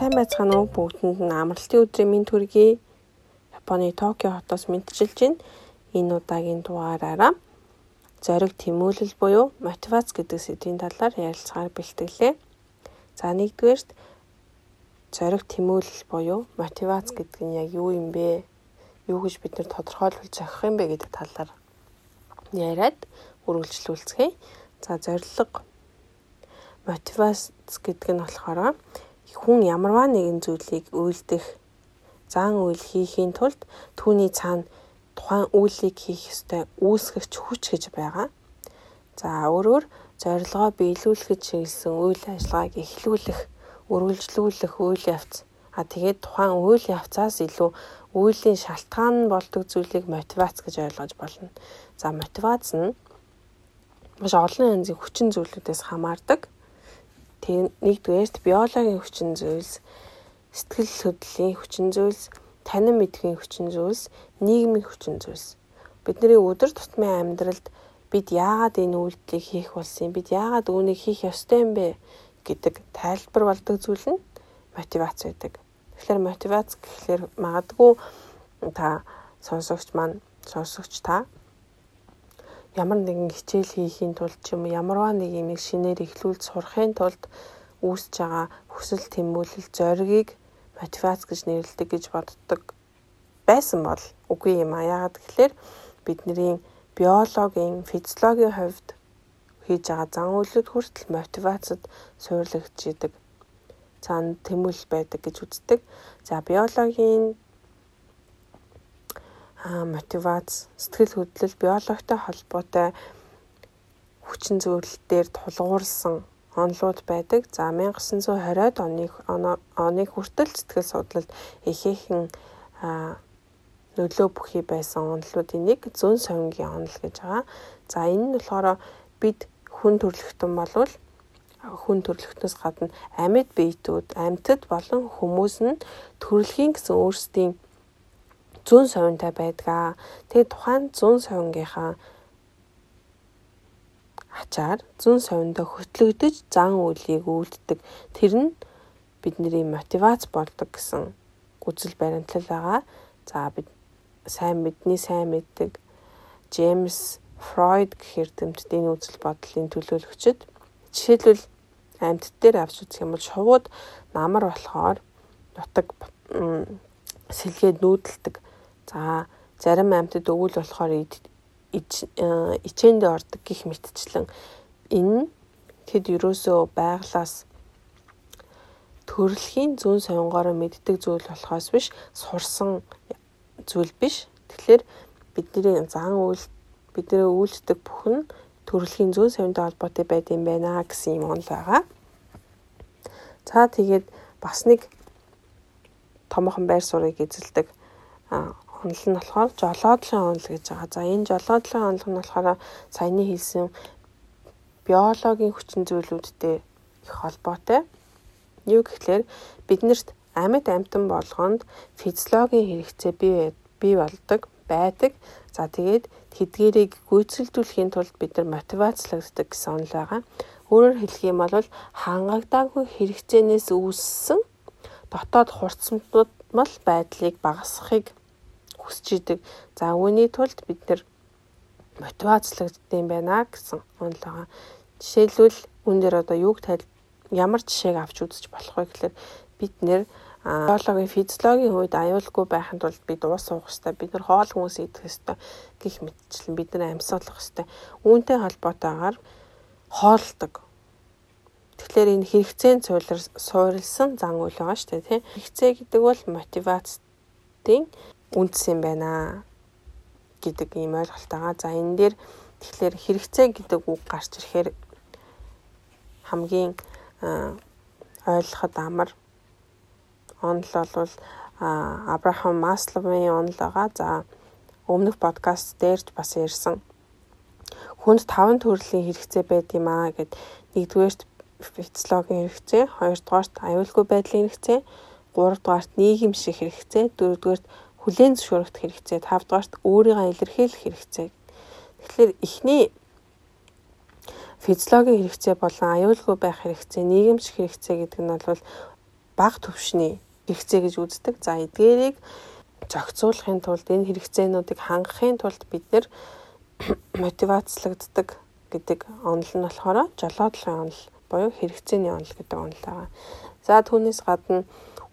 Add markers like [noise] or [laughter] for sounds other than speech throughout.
сайн байцгаана уу бүгдэнд нь амралтын өдрийн мэнд төргий. Японы Токио хотоос мэдчилж байна. Энэ удаагийн дугаараараа зориг тэмүүлэл буюу мотивац гэдэг сэдвийн талаар ярилцахаар бэлтгэлээ. За нэгдүгээрт зориг тэмүүлэл буюу мотивац гэдэг нь яг юу юм бэ? Юу гэж бид нэр тодорхойлбол зохих юм бэ гэдэг талаар яриад үргэлжлүүлцгээе. За зорилго мотивац гэдэг нь болохоор хүн ямарваа нэгэн зүйлийг үйлдэх зан үйл хийхийн тулд түүний цаана тухайн үйлийг хийх ёстой үүсгэгч хүч гэж байгаа. За өөрөөр зорилгоо биелүүлэхэд чиглэсэн үйл ажиллагааг эхлүүлэх, үргэлжлүүлэх үйл явц. А тэгээд тухайн үйл явцаас илүү үеийн шалтгаан болдог зүйлийг мотивац гэж ойлгож болно. За мотивац нь маш олон янзын хүчин зүйлүүдээс хамаардаг. Тэгээ нэгдүгээрт биологийн хүчин зүйлс, сэтгэл хөдлөлийн хүчин зүйлс, танин мэдхийн хүчин зүйлс, нийгмийн хүчин зүйлс. Бидний өдөр тутмын амьдралд бид яагаад энэ үйлдэлийг хийх болсон юм? Бид яагаад үүнийг хийх ёстой юм бэ гэдэг тайлбар болдог зүйл нь мотивац байдаг. Тэгэхээр мотивац гэхлээр магадгүй та сонсогч маань сонсогч та ямар нэгэн хичээл хийхийн тулд ч юм уу ямарваа нэг юм шинээр эхлүүлж сурахын тулд үүсэж байгаа хүсэл тэмүүлэл зоригийг мотивац гэж нэрлэдэг гэж боддог байсан бол үгүй юм а яагаад гэхээр бидний биологийн физиологийн хувьд хийж байгаа зан үйлүүд хүртэл мотивацид суйрлагдчихийдэг цаана тэмүүлэл байдаг гэж үздэг. За биологийн мотивац, сэтгэл хөдлөл, биологитой холбоотой хүчин зүйлдээр тулгуурлсан онлууд байдаг. За 1920-ад оны оны хүртэл сэтгэл судлалд ихээхэн нөлөө бүхий байсан онлуудын нэг зүүн совингийн онл гэж байгаа. За энэ нь болохоор бид хүн төрлөختөн болвол хүн төрлөختнөөс гадна амьд биетүүд, амьтад болон хүмүүс нь төрөлхийн гэсэн өөрсдийн зүүн совинтай байдгаа. Тэгээд тухайн зүүн совингийнхаа ачаар зүүн совиндоо хөтлөгдөж зан үйлийг үйлддэг. Тэр нь бидний мотивац болдог гэсэн үзэл баримтлал байгаа. За бид сайн мэдний сайн мэддэг Джеймс Фройд гэх эрдэмтдийн үзэл бодлын төлөөлөгчд жишээлбэл амьд дээр авч үзэх юм бол шувууд намар болохоор нутаг сэлгээд нүүдэлдэг За зарим амьтад өвөл болохоор э, ичээндээ ордог гих мэтчлэн энэ тэд юусоо байглаас төрөлхийн зүүн сонгоороо мэддэг зүйл болохоос биш сурсан зүйл биш. Тэгэхээр бидний зан үйл бидний үйлддэг бүхэн төрөлхийн зүүн совинтой холбоотой байд юм байна гэсэн юм онл байгаа. За тэгээд бас нэг томоохон байр суурийг эзэлдэг онол нь болохоор жолоодлын онол гэж байгаа. За энэ жолоодлын онол нь болохоор саяны хэлсэн биологийн хүчин зүйлүүдтэй их холбоотой. Юу гэхлээр биднэрт амьд амтан болгонд физиологийн хэрэгцээ бий бий болдог байдаг. За тэгээд тэдгэрийг гүйцэлдүүлэхийн тулд бид нар мотивацлагддаг гэсэн онол байгаа. Өөрөөр хэлэх юм бол хангагдаагүй хэрэгцээнээс үүссэн дотоод хурцмал байдлыг багасгахыг хүсэж идэг. За үүний тулд бид нэр мотивацлагдсан байна гэсэн байгаа. Жишээлбэл үн дээр одоо юуг тайл ямар жишээг авч үзэж болох вэ гэхээр бид нэр биологийн физиологийн хувьд аюулгүй байхын тулд бид уус суух хэрэгтэй. Бид нар хоол хүмүүс идэх хэрэгтэй гэх мэтчлэн бид нар амьсгалах хэрэгтэй. Үүнтэй холбоотойгоор хоолдог. Тэгэхээр энэ хэрэгцээнд суурилсан зан үйл байгаа шүү дээ, тийм. Хэрэгцээ гэдэг бол мотивацийн үндэс юм байна гэдэг ийм ойлголт байгаа. За энэ дээр тэгэхээр хэрэгцээ гэдэг үг гарч ирэхээр хамгийн ойлгоход амар онол бол Абрахам Масловын онол байгаа. За өмнөх подкаст дээрч бас ярьсан. Хүнд таван төрлийн хэрэгцээ байд юм аа гэд нэгдүгээрт физиологийн хэрэгцээ, хоёрдугаарт аюулгүй байдлын хэрэгцээ, гуравдугаарт нийгэмшиг хэрэгцээ, дөрөвдүгээрт хүлээн зөвшөөрөх хэрэгцээ, тавдугаарт өөрийгөө илэрхийлэх хэрэгцээ. Тэгэхээр эхний физиологийн хэрэгцээ болон аюулгүй байх хэрэгцээ, нийгэмч хэрэгцээ гэдэг нь бол бага төвшний хэрэгцээ гэж үздэг. За эдгээрийг зохицуулахын тулд энэ хэрэгцээнүүдийг хангахын тулд бид нэр [coughs] мотивацлагддаг гэдэг онол нь болохоор жолоодлогын онол буюу хэрэгцээний онол гэдэг онол байгаа. За түүнээс гадна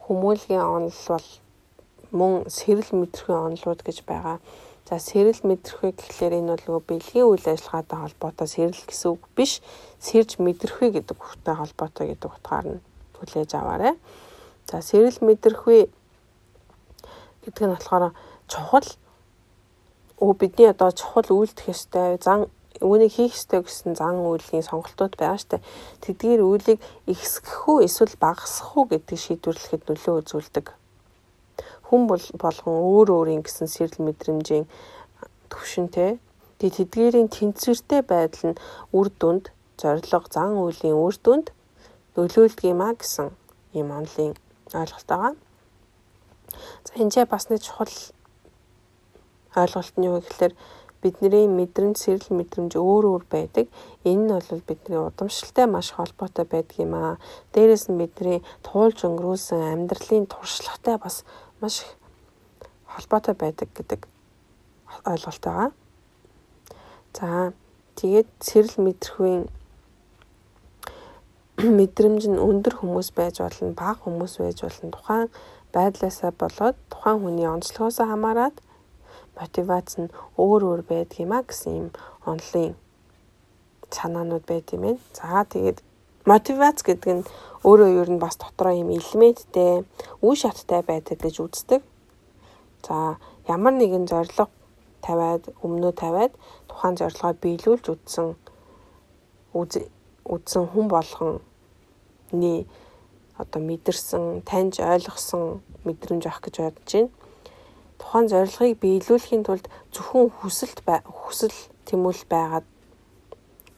хүмүүлгийн онол бол мөн сэрэл мэдрэхүйн онолууд гэж байгаа. За сэрэл мэдрэхүй гэхлээр энэ бол нөгөө бэлгийн үйл ажиллагаатай холбоотой сэрэл гэсэн үг биш. Сэрж мэдрэхүй гэдэг үгтэй холбоотой гэдэг утгаар нь хүлээж аваарай. За сэрэл мэдрэхүй гэдэг нь болохоор чухал өө бидний одоо чухал үйлдэх ёстой зан үүнийг хийх ёстой гэсэн зан үйлийн сонголтууд байгаа штэ. Тэдгээр үйлийг ихсгэх үү эсвэл багасгах уу гэдгийг шийдвэрлэхэд нөлөө үзүүлдэг. Хүн бол болгон өөр өөрийн гэсэн сэрэл мэдрэмжийн төвшөнтэй. Тэгээд тэдгээрийн тэнцвэртэй байдал нь үр дүнд зориг зан үйлийн үр дүнд нөлөөлдөг юм а гэсэн юм онлын ойлголт байгаа. За энэ бас нэг чухал ойлголт нь юу гэхээр бидний мэдрэмж сэрэл мэдрэмж өөр өөр байдаг. Энэ нь бол бидний удамшилтай маш холбоотой байдаг юм аа. Дээрээс нь бидний туулж өнгөрүүлсэн амьдралын туршлагатай бас маш их холбоотой байдаг гэдэг ойлголт байгаа. За тэгээд сэрэл мэдрэхүйн мэдрэмж нь өндөр хүмүүс байж болно, бага хүмүүс байж болно. Тухайн байдлаасаа болоод тухайн хүний онцлогоос хамаарат мотивац нь өөр өөр байдаг юм а гэсэн юм онлын санаанууд байт юм байна. За тэгээд мотивац гэдэг нь өөрөө ер нь бас дотроо юм элементтэй, үе шаттай байдаг гэж үздэг. За ямар нэгэн зорилго тавиад өмнөө тавиад тухайн зорилгоо биелүүлж үтсэн үтсэн хүн болгоны одоо мэдэрсэн, таньж ойлгосон мэдрэмж авах гэж бодож байна тухайн зорилгыг биелүүлэхийн тулд зөвхөн хүсэлт хүсэл тэмүүл байгаад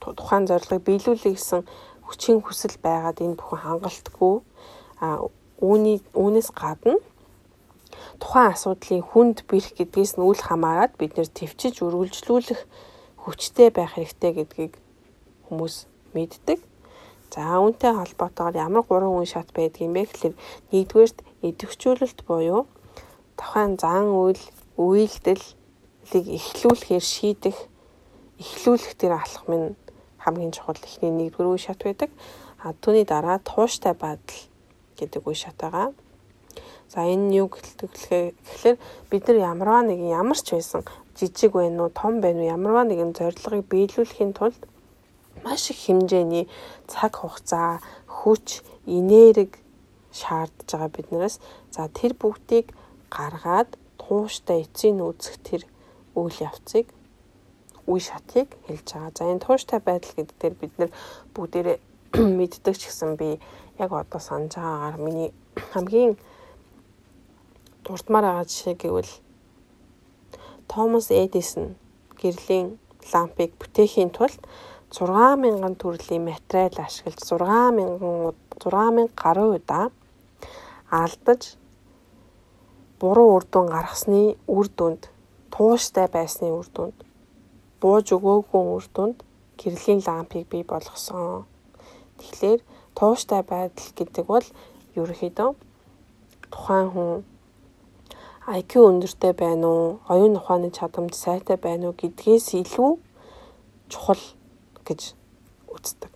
тухайн зорилгыг биелүүлэх гэсэн хүчин хүсэл байгаад энэ бүхэн хангалтгүй а үүний үүнээс гадна тухайн асуудлын хүнд бэрх гэдгээс нь үл хамааран бид нэр төвчж үргэлжлүүлэх хүчтэй байх хэрэгтэй гэдгийг хүмүүс мэддэг. За үүнтэй холбоотойгоор ямар гурван үе шат байдгийг бэ гэхэлэр нэгдүгээрт идэвхжүүлэлт буюу тухайн зан үйл үйлдэлийг эхлүүлэхээр шийдэх эхлүүлэх тэр алхам нь хамгийн чухал ихний нэгдүгээр үе шат байдаг. А түүний дараа тууштай байдал гэдэг үе шат байгаа. За энэ юу гэхэлэр бид нар ямарваа нэгэн ямар ч байсан жижиг байна уу том байна уу ямарваа нэгэн зорилгыг биелүүлэхийн тулд маш их хэмжээний цаг хугацаа, хүч, энерги шаардж байгаа биднээс за тэр бүгдийг гаргаад тууштай эцсийн үүсэх тэр үйл явцыг үе шатыг хэлж байгаа. За энэ тууштай байдал гэдэг дээр бид нэр бүгдээрээ [clears throat] мэддэг ч гэсэн би яг одоо санаж байгаагаар миний [clears throat] хамгийн дурдмаар байгаа жишээ гэвэл Томас Эдисон гэрлийн лампыг бүтээхийн тулд 6000 төрлийн материал ашиглаж 6000 6000 гаруй удаа алдаж буруу үр дүн гаргасны үр дүнд тууштай байсны үр дүнд бууж өгөөгүй үр дүнд гэрлийн лампыг бий болгосон. Тэгэхээр тууштай байдал гэдэг бол ерөөхдөө тухайн хүн IQ өндөртэй байна уу, оюун ухааны чадамж сайтай байна уу гэдгээс илүү чухал гэж үздэг.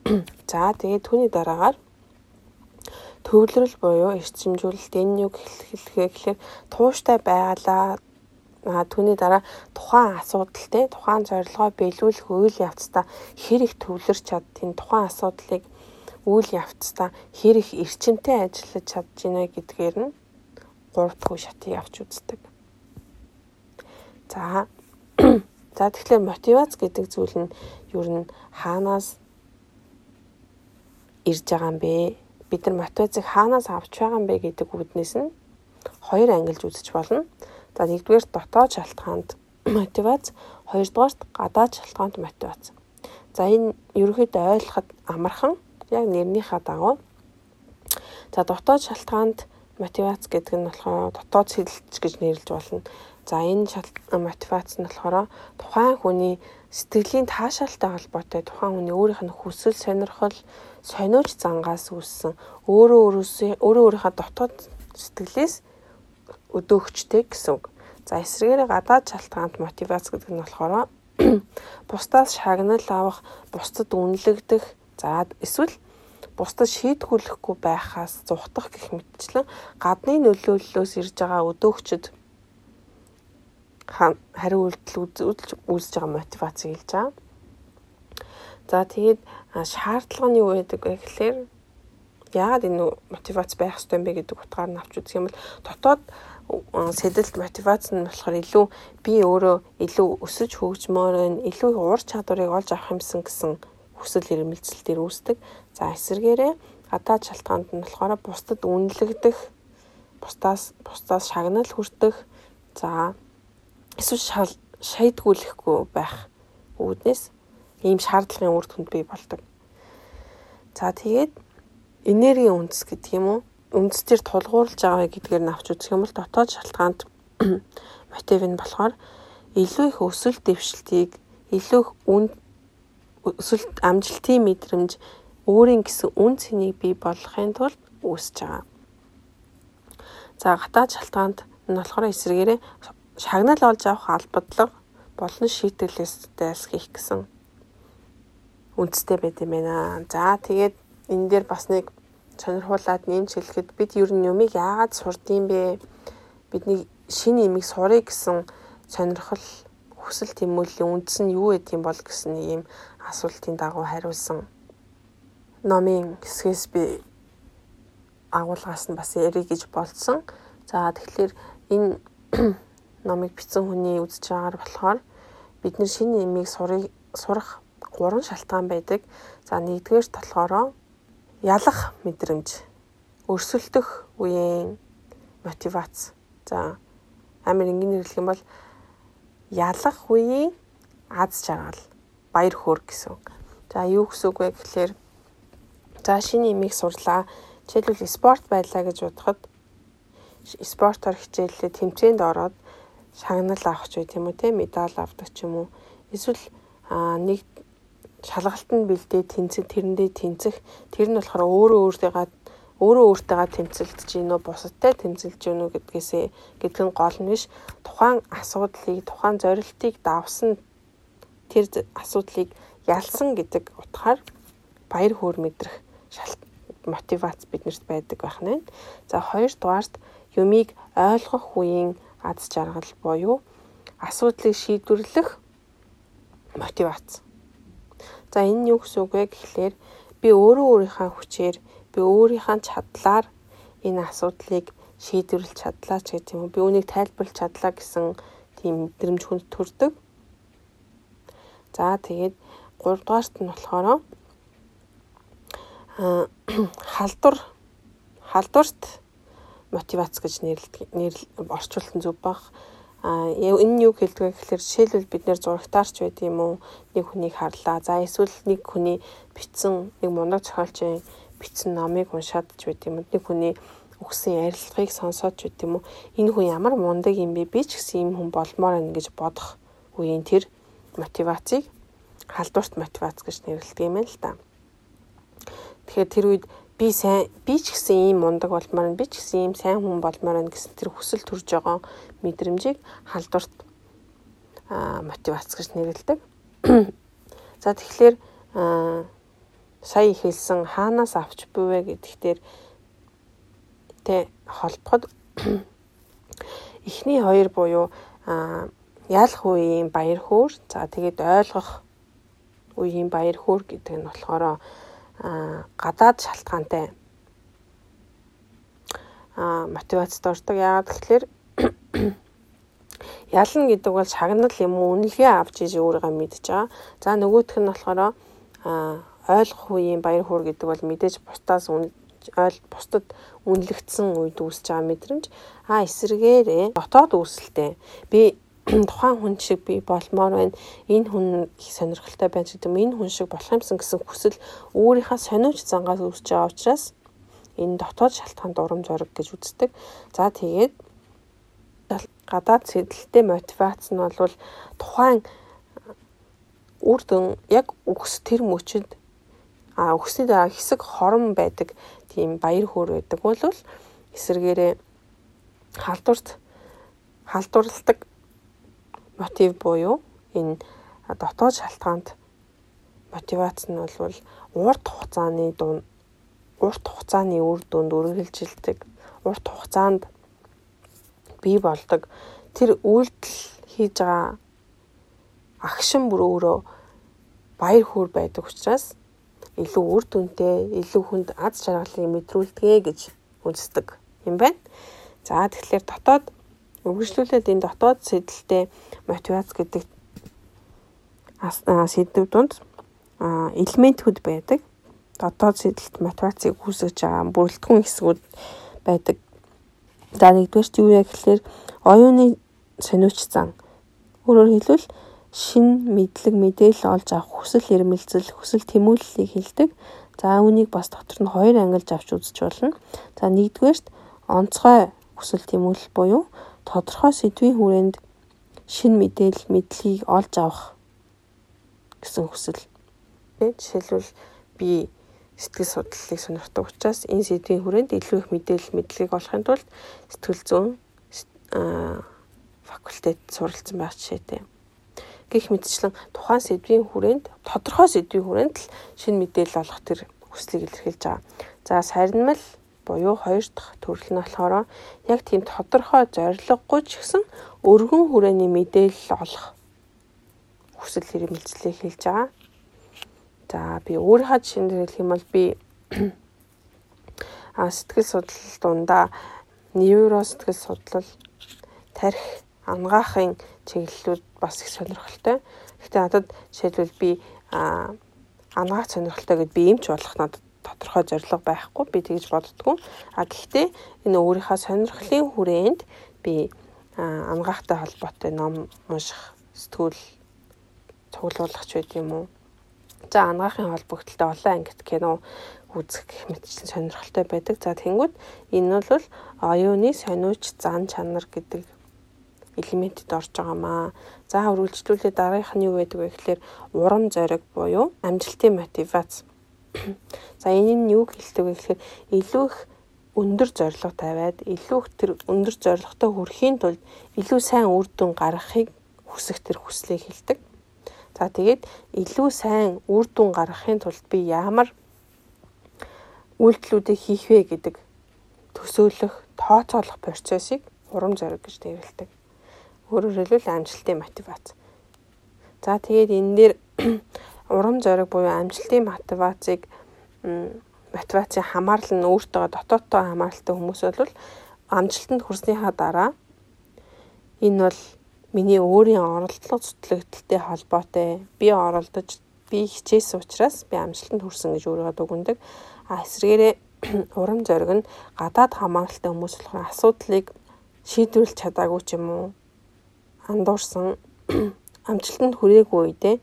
[clears throat] За тэгээд түүний дараагаар төвлөрөл буюу эрчимжүүлэлт энэ юу гэхлээр тууштай байгалаа а түүний дараа тухайн асуудалтай тухайн зорилгоо биелүүлэх үйл явцдаа хэр их төвлөрч чад энэ тухайн асуудлыг үйл явцдаа хэр их эрчимтэй ажиллаж чадж байна гэдгээр нь гурав дахь шатыг авч үздэг. За [clears throat] за тэгэхээр мотивац гэдэг зүйл нь ер нь хаанаас ирж байгаа юм бэ? бид нар мотивацийг хаанаас авч байгаа юм бэ гэдэг үүднээс нь хоёр ангилж үзэж болно. За нэгдүгээр дотоод шалтгаанд мотивац, хоёрдугаарт гадаад шалтгаанд мотивац. За энэ ерөнхийдөө ойлгоход амархан яг нэрнийхээ дагуу. За дотоод шалтгаанд мотивац гэдэг нь болохоор дотоод сэлэлч гэж нэрлэж болно. За энэ мотивац нь болохоор тухайн хүний сэтгэлийн таашаалтай холбоотой тухайн хүний өөрийнх нь хүсэл сонирхол сониуч зангаас үүссэн өөрөө өөрөөсөө өөрөө өөрийнхөө дотоод сэтгэлээс өдөөгчтэй гэсэн үг. За эсвэргээр гадаад шалтгаанд мотивац гэдэг нь болохоор [clears throat] бусдаас шагнал авах, бусдад үнэлэгдэх, за эсвэл бусдад шийтгүүлэхгүй байхаас зугтах гэх мэтчлэн гадны нөлөөллөөс ирж байгаа өдөөгчд хариу үйлдэл үүсэж байгаа мотивацийг хэлж байгаа. За тэгээд шаардлага нь юу байдаг вэ гэхээр яагаад энэ мотивац байх ёстой юм бэ гэдэг утгаар нь авч үзэх юм бол дотоод сэдэлт мотивац нь болохоор илүү би өөрөө илүү өсөж хөгжмөр байна, илүү уур чадварыг олж авах юмсан гэсэн хүсэл эрмэлзэл төр үүсдэг. За эсвэргээрээ гадаад шалтгаанд нь болохоор бусдад үнэлэгдэх, бусдаас бусдаас шагнал хүртэх, за эсвэл шаydгүүлэхгүй байх үүднээс ийм шаардлагын үр дүнд бий болдог. За тэгээд энергийн үндэс гэдэг юм уу? Үндэс төр тулгуурлаж байгаа гэдгээр нь авч үзэх юм бол дотоод шалтгаанд [clears throat] мотив нь болохоор илүү их өсөлт дэвшилтийг илүү их үн өсөлт амжилтын мэдрэмж өөрийн гэсэн үн цэнийг бий болгохын тулд үүсэж байгаа. За гадаад шалтгаанд нь болохоор эсрэгээрээ шагнал олж авах албадлага болон шийтгэлээс дайлсхийх гэсэн үндэстэй байт юм байна. За тэгээд энэ дээр бас нэг сонирхуулаад нэмж хэлэхэд бид ер нь юмыг яагаад сурдсан бэ? Бидний шинэ юмыг сурыг гэсэн сонирхол хүсэл тэмүүллийн үндэс нь юу гэдэг юм бол гэсэн нэг юм асуултын дагуу хариулсан номын хэсгээс би агуулгаас нь бас ярих гэж болцсон. За тэгэхээр энэ [clears throat] номыг бичсэн хүний үзэж байгаагаар болохоор бид нэр шинэ сурыг сурах гурван шалтгаан байдаг. За нэгдүгээр болохоор ялах мэдрэмж, өрсөлдөх үеийн мотивац. За амар энгийн нэрлэх юм бол ялах үеийн аз жаргал, баяр хөөр гэсэн. За юу гэсэн үг вэ гэхээр за шинэ нэмийг сурлаа. Жишээлбэл спорт байлаа гэж бодоход спортоор хичээлээ тэмцээнд ороод шагнал авах ч үгүй тийм үү те медаль авдаг ч юм уу эсвэл нэг шалгалтанд бэлдээ тэнцэх тэрэндээ тэнцэх тэр нь болохоор өөрөө өөртөө өөрөө өөртөө тэмцэлдэж гинөө бусадтай тэмцэлж гинөө гэдгээсээ гэдэг нь гол нь биш тухайн асуудлыг тухайн зорилтыг давсан тэр асуудлыг ялсан гэдэг утгаар баяр хөөр мэдрэх шалт мотивац биднэрт байдаг байх нь. За хоёрдугаарт юмыг ойлгох үеийн аз жаргал буюу асуудлыг шийдвэрлэх мотивац. За энэ юу гэсэн үг вэ гэхлээр би өөрөө өөрийнхөө хүчээр би өөрийнхөө чадлаар энэ асуудлыг шийдвэрлэж чадлаа ч гэдэг юм уу. Би үүнийг тайлбарлаж чадлаа гэсэн тийм мэдрэмж хүнд төрдөг. За тэгээд 3 дугаарт нь болохоор а [clears throat] халдвар халдварт мотивац гэж нэрлэдэг нэрл орчуулсан зүг баг. А энэ нь юу хэлдэг вэ гэхээр жишээлбэл бид нэр зурагтаарч байд юм уу нэг хүнийг харлаа. За эсвэл нэг хүний бичсэн нэг мундаг зохиолчийн бичсэн номыг уншаад ч байд юм уу. Нэг хүний өгсөн ярилцлагыг сонсоод ч байд юм уу. Энэ хүн ямар мундаг юм бэ? Би ч гэсэн юм хүн болмоор байна гэж бодох үеийн тэр мотивацийг халдварт мотивац гэж нэрлэдэг юм байна л та. Тэгэхээр тэр үед би сайн би ч гэсэн ийм мундаг болмоор нь би ч гэсэн ийм сайн хүн болмоор нь гэсэн тэр хүсэл төрж байгаа мэдрэмжийг халдварт мотивац гэж нэрлэдэг. За тэгэхээр сая хэлсэн хаанаас авч буй вэ гэдэгтэр тэ холбоход [coughs] эхний хоёр буюу яалах үеийн баяр хөөр за тэгээд ойлгох үеийн баяр хөөр гэдэг нь болохоор гадаад шалтгаантай мотивацд ордог. Яагаад гэвэл [coughs] ялна гэдэг бол шагнал юм уу үнэлгээ авч иж өөрийгөө мэдж байгаа. За нөгөөх нь болохоор ойлгох үеийн баяр хөөр гэдэг бол мэдээж бусдаас ойл бусдад үнэлэгдсэн үед үүсэж байгаа мэдрэмж а эсэргээрээ дотоод үүсэлтэй би [coughs] тухайн хүн шиг би болмоор байна. Энэ хүн их сонирхолтой байна гэдэг юм. Энэ хүн шиг болох юмсан гэсэн хүсэл өөрийнхөө сониуч зангаас үүсэж байгаа учраас энэ дотоод шалтгаан дурам зориг гэж үздэг. За тэгээд гадаад сэдэлтэй мотивац нь бол тухайн үр дүн яг өгс тэр мөчөд А өгсөний дараа хэсэг хорон байдаг тийм баяр хөөр байдаг бол эсэргээрээ халдварт халдварладаг мотив буюу энэ дотоод шалтгаанд мотивац нь бол урт хугацааны дунд урт хугацааны үр дүнд үргэлжилдэг урт хугацаанд бий болдог тэр үйлдэл хийж байгаа агшин бүр өөрөө баяр хөөр байдаг учраас илүү үр дүнтэй, илүү хүнд аз жаргалыг мэдрүүлдэг гэж үздэг юм байна. За тэгэхээр дотоод үргэлжлүүлээд энэ дотоод сэдэлтэй мотивац гэдэг сэдв донд элементүүд байдаг. Дотоод сэдэлт мотивацийг үүсгэж байгаа бүрэлдэхүүн хэсгүүд байдаг. За нэгдүгээр юу яа гэхээр оюуны сониуч зан. Өөрөөр хэлбэл шин мэдлэг мэдээлэл олж авах хүсэл эрмэлзэл, хүсэл тэмүүллийг хилдэг. За үүнийг бас дотор нь хоёр ангилж авч үзэж болно. За нэгдүгээрт онцгой хүсэл тэмүүлэл буюу тодорхой сэдвийн хүрээнд шин мэдээлэл мэдлэгийг олж авах гэсэн хүсэл. Жишээлбэл би сэтгэл судлалыг сонирхдаг учраас энэ сэдвийн хүрээнд илүү их мэдээлэл мэдлэгийг олохын тулд сэтгэл зүйн факультет суралцсан байх жишээтэй. Гэх мэтчлэн тухайн сэдвийн хүрээнд тодорхой сэдвийн хүрээнд л шинэ мэдээлэл олох тэр хүслийг илэрхийлж байгаа. За сарнимал буюу хоёр дахь төрөл нь болохоор яг тийм тодорхой зориггүй ч гэсэн өргөн хүрээний мэдээлэл олох хүсэл хэрэмэлзлийг хэлж байгаа. За би өөрийнхөө жишээнд хэлэх юм бол би а сэтгэл судлал дундаа нейро сэтгэл судлал тарих ангаахын чиглэлүүд бас их сонирхолтой. Гэхдээ надад жишээлбэл би а анагаах сонирхолтой гэд би эмч болох надад тодорхой зорилго байхгүй би тэгж боддгоо. А гэхдээ энэ өөрийнхөө сонирхлын хүрээнд би амгаахтай холбоотой ном унших сэтгүүл цуглуулгач байд юм уу. За ангаахын холбогдлолтой олон ангит кино үзэх гэх мэтчлэн сонирхолтой байдаг. За тэнгууд энэ бол оюуны сониуч зан чанар гэдэг элементэд орж байгаамаа. За үргэлжлүүлээ дараагийнх нь юу байдаг вэ гэхээр урам зориг буюу амжилтын мотивац За энэ нь юу хэлдэг вэ гэхээр илүү их өндөр зорилго тавиад илүү их тэр өндөр зорилготой хүрэхийн тулд илүү сайн үр дүн гаргахыг хүсэх тэр хүслийг хэлдэг. За тэгээд илүү сайн үр дүн гаргахын тулд би ямар үйлдэлүүдийг хийх вэ гэдэг төсөөлөх, тооцоолох процессыг урам зориг гэж нэрлэдэг. Өөрөөр хэлбэл амжилтын мотивац. За тэгээд энэ дээр [clears throat] урам зориг буюу амжилтын мотивацийг мотивацийн хамаарлал нь өөртөө дотооддоо хамааралтай хүмүүс бол амжилтанд хүрснийхаа дараа энэ бол миний өөрийн оролдлого зүтгэлтэй холбоотой би оролдож би хичээсэн учраас би амжилтанд хүрсэн гэж өөрийгөө дүгнэдэг. А эсвэргээрээ [clears throat] урам зориг нь гадаад хамааралтай хүмүүс болохоор асуудлыг шийдвэрлэж чадаагүй ч юм уу андуурсан [clears throat] амжилтанд хүрээгүй үедээ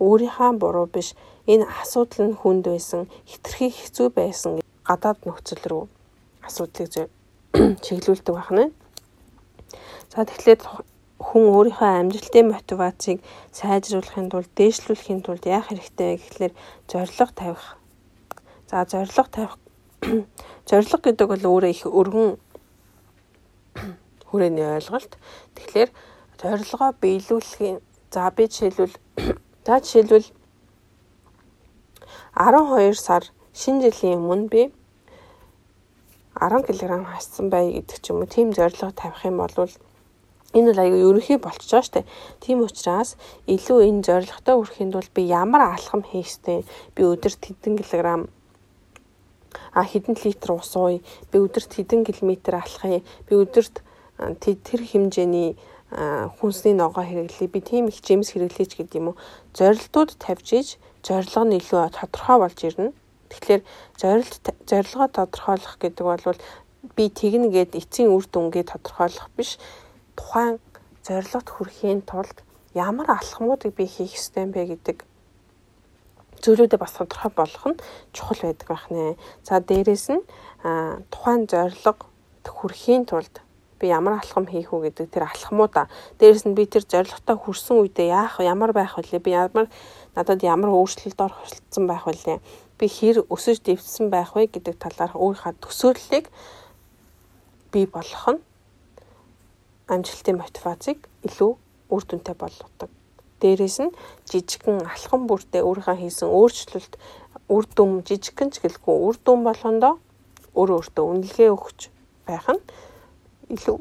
өөрийнхөө буруу биш энэ асуудал нь хүнд байсан хитрхи хэцүү байсан гадаад нөхцөл рүү асуудлыг [clears throat] чиглүүлдэг байна. За тэгэхээр хүн өөрийнхөө амжилтын мотивацийг сайжруулахын тулд дээшлүүлэхийн тулд яах хэрэгтэй гэхлээр зориг тавих. За зориг тавих [clears throat] зориг гэдэг бол өөрөө их өргөн хүрээний ойлголт. Тэгэхээр зорилгоо биелүүлэхийн за би жишээлбэл [clears throat] За жишээлбэл 12 сар шинэ жилийн өмнө би 10 кг хассан бай гэдэг ч юм уу тийм зорилго тавих юм бол энэ бол аюу ерөнхий болчихж байгаа штэ. Тийм учраас илүү энэ зорилготой хүрэхэд бол би ямар алхам хийх ёстой? Би өдөрт хэдэн килограмм а хэдэн литр ус ууя? Би өдөрт хэдэн километр алхахыг? Би өдөрт тэр хэмжээний хүнсний ногоо хэрэглэе. Би тийм их жимс хэрэглэж гэдэг юм уу. Зорилтууд тавьж иж зорилго нь илүү тодорхой болж ирнэ. Тэгэхээр зорилт зорилгоо тодорхойлох гэдэг бол би тэгнэ гэд эцсийн үр дүнгээ тодорхойлох биш. Тухайн зорилгот хүрэхийн тулд ямар алхмуудыг би хийх ёстой юм бэ гэдэг зүйлүүдэд бас тодорхой болгох нь чухал байдаг байх нэ. За дээрэс нь тухайн зорилго хүрэхийн тулд би ямар алхам хийх үү гэдэг тэр алхмуудаа. Дээрэс нь би тэр зорилготой хүрсэн үедээ яах ямар байх вэ? Би ямар надад ямар өөрчлөлт оролцсон байх вэ? Би хэр өсөж дэвтсэн байх вэ гэдэг талаарх өөрийнхөө төсөөллийг бий болгох нь амжилтын мотивацийг илүү үр дүнтэй болгодог. Дээрээс нь жижигхэн алхам бүртээ өөрийнхөө хийсэн өөрчлөлт үр дүн жижигхэн ч гэлгүй үр дүн болгондоо өөрөө өөртөө үнэлгээ өгч байх нь илүү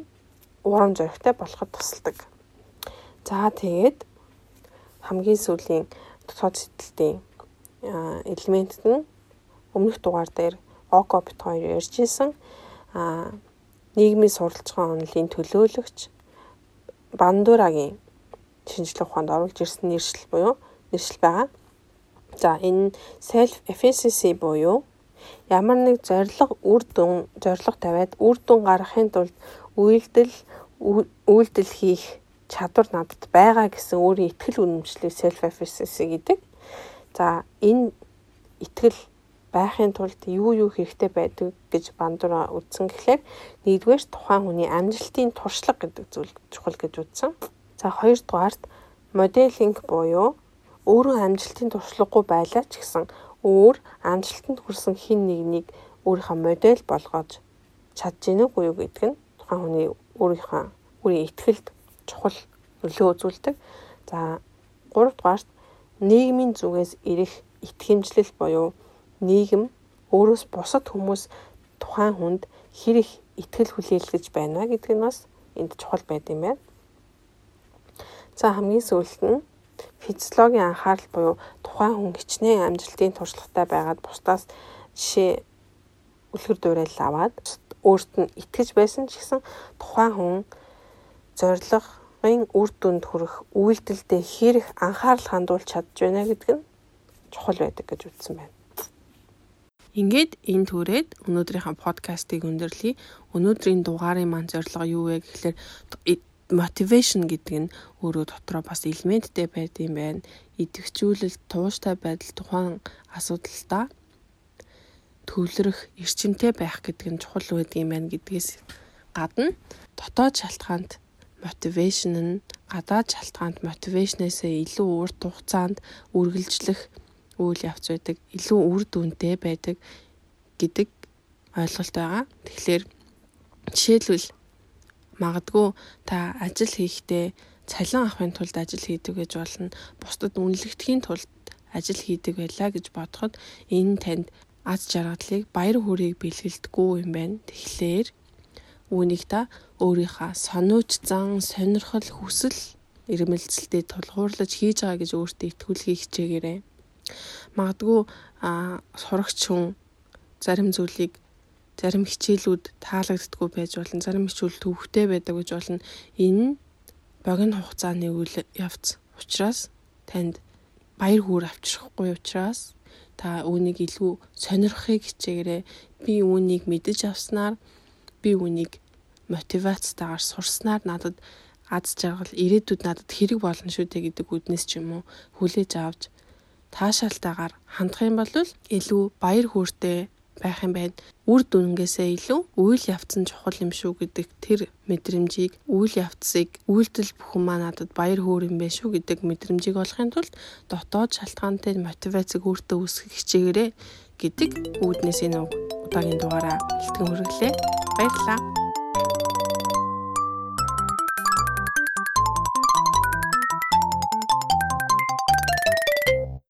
урам зоригтой болоход тусалдаг. За тэгээд хамгийн сүүлийн дотоод сэтгэлтийн элементэд нь өмнөх дугаар дээр око бит хоёр ярьж исэн нийгмийн суралцсан онолын төлөөлөгч Бандурагийн шинжлэх ухаанд оруулж ирсэн нэршил буюу нэршил байгаа. За энэ self efficacy буюу ямар нэг зориг үр дүн зориг тавиад үр дүн гаргахын тулд үйлдэл үйлдэл хийх чадвар надад байгаа гэсэн өөрийн итгэл үнэмшлийг self efficacy гэдэг. За энэ итгэл байхын тулд юу юу хэрэгтэй байдаг гэж бандура үздэн гэхлээр нэгдүгээр тухайн хүний амжилтын туршлага гэдэг зүйл чухал гэж үзсэн. За хоёрдугаарт моделинг буюу өөрөө амжилтын туршлагагүй байлаа ч гэсэн өөр амжилтанд хүрсэн хин нэгнийг өөрийнхөө модель болгож чадж гинэ үгүй юу гэдэг нь тухайн хүний өөрийнхөө өөрийн ихтгэлд чухал нөлөө үзүүлдэг. За 3 дугаарт нийгмийн зүгээс ирэх итгэмжлэл буюу нийгэм өөрөөс бусад хүмүүс тухайн хүнд хэр их итгэл хүлээлгэж байна гэдэг нь бас энд чухал байд юм байна. За хамгийн сүүлд нь физиологийн анхаарал буюу тухайн хүн хичнээн амжилтын туршлагатай байгаад бусдаас жишээ үлгэр дуурайл аваад өөрт нь итгэж байсан ч гэсэн тухайн хүн зорилгын үр дүнд хүрэх үйлдэлдээ хэр их анхаарал хандуулж чадж байна гэдэг нь чухал байдаг гэж үзсэн байна. Ингээд энэ түрээд өнөөдрийнхөө подкастыг өндөрлөе. Өнөөдрийн дугаарын маань зорилго юу вэ гэхэлэр motivation гэдэг нь өөрөө дотроо бас элементтэй байд юм байна. Идэвхжүүлэлт, тууштай байдал тухайн асуудалтай төвлөрөх, эрчимтэй байх гэдэг нь чухал байдаг юм байна гэдгээс гадна дотоод шалтгаанд мотивашн нь гадаад шалтгаанд мотивашнээсээ илүү урт хугацаанд үргэлжлэх үйл явц байдаг, илүү үр дүнтэй байдаг гэдэг ойлголт байгаа. Тэгэхээр жишээлбэл магадгүй та ажил хийхдээ цалин авахын тулд ажил хийдэг гэж болно. Бусдад үнэлэгдэхийн тулд ажил хийдэг байлаа гэж бодоход энэ танд аз жаргалыг баяр хөөргийг бэлгэлдэггүй юм байна. Тэгэхээр Үүнийг та өөрийнхөө сониуч зан, сонирхол, хүсэл ирмэлцэлтэд тулгуурлаж хийж байгаа гэж өөртөө итгүүлэхийг хичээгээрэй. Магадгүй сурагч хүн зарим зүйлийг зарим хичээлүүд таалагддаггүй байж болно. Зарим хичээл төвхтэй байдаг гэж болно. Энэ богино хугацааны үйл явц учраас танд баяр хөөр авчрахгүй учраас та үүнийг илүү сонирхохыг хичээгээрэй. Би үүнийг мэдэж авснаар би үнийг мотивацтайгаар сурснаар надад аз жаргал ирээдүйд надад хэрэг болно шүү дээ гэдэг үднэс ч юм уу хүлээж авч таашаалтайгаар хандах юм бол илүү баяр хөөртэй байх юм байна. Үр дүнгээсээ илүү үйл явц нь чухал юм шүү гэдэг тэр мэдрэмжийг үйл явцыг үйлдэл бүхэн маа надад баяр хөөр юм байна шүү гэдэг мэдрэмжийг олохын тулд дотоод шалтгаантай мотивацийг өөртөө үүсгэх хичээгээрэй гэдэг үүднээс энэ удаагийн дугаараа хэлтгэн хүргэлээ. Баярлалаа.